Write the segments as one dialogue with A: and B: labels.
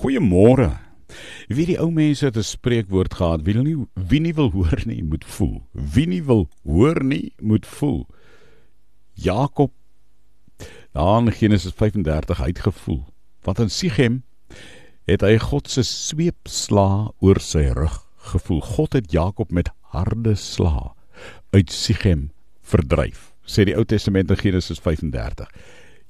A: Goeiemôre. Wie die ou mense het 'n spreekwoord gehad, wie nie wie nie wil hoor nie, moet voel. Wie nie wil hoor nie, moet voel. Jakob daar in Genesis 35 uitgevoel. Want in Sichem het hy God se sweepsla oor sy rug gevoel. God het Jakob met harde sla uit Sichem verdryf, sê die Ou Testament in Genesis 35.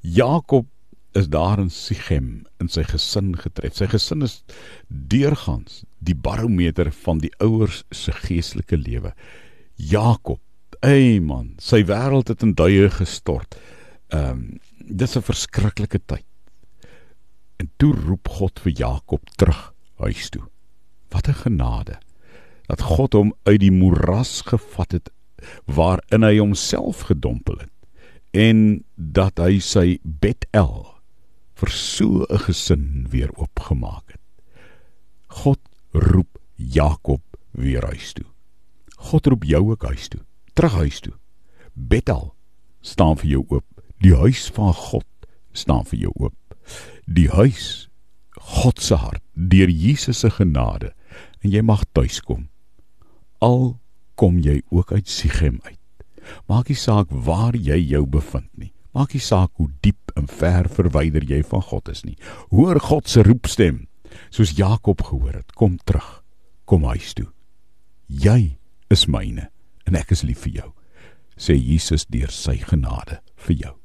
A: Jakob is daar in Sichem in sy gesin getref. Sy gesin is deurgangs die barometer van die ouers se geestelike lewe. Jakob, ey man, sy wêreld het in duie gestort. Ehm um, dis 'n verskriklike tyd. En toe roep God vir Jakob terug huis toe. Wat 'n genade dat God hom uit die moeras gevat het waarin hy homself gedompel het en dat hy sy Betel vir so 'n gesin weer oopgemaak het. God roep Jakob weer huis toe. God roep jou ook huis toe, terug huis toe. Bethel staan vir jou oop. Die huis van God staan vir jou oop. Die huis God se hart deur Jesus se genade en jy mag tuis kom. Al kom jy ook uit Sichem uit. Maak nie saak waar jy jou bevind nie. Maak nie saak hoe diep ver verwyder jy van God is nie. Hoor God se roepstem, soos Jakob gehoor het, kom terug, kom huis toe. Jy is myne en ek is lief vir jou, sê Jesus deur sy genade vir jou.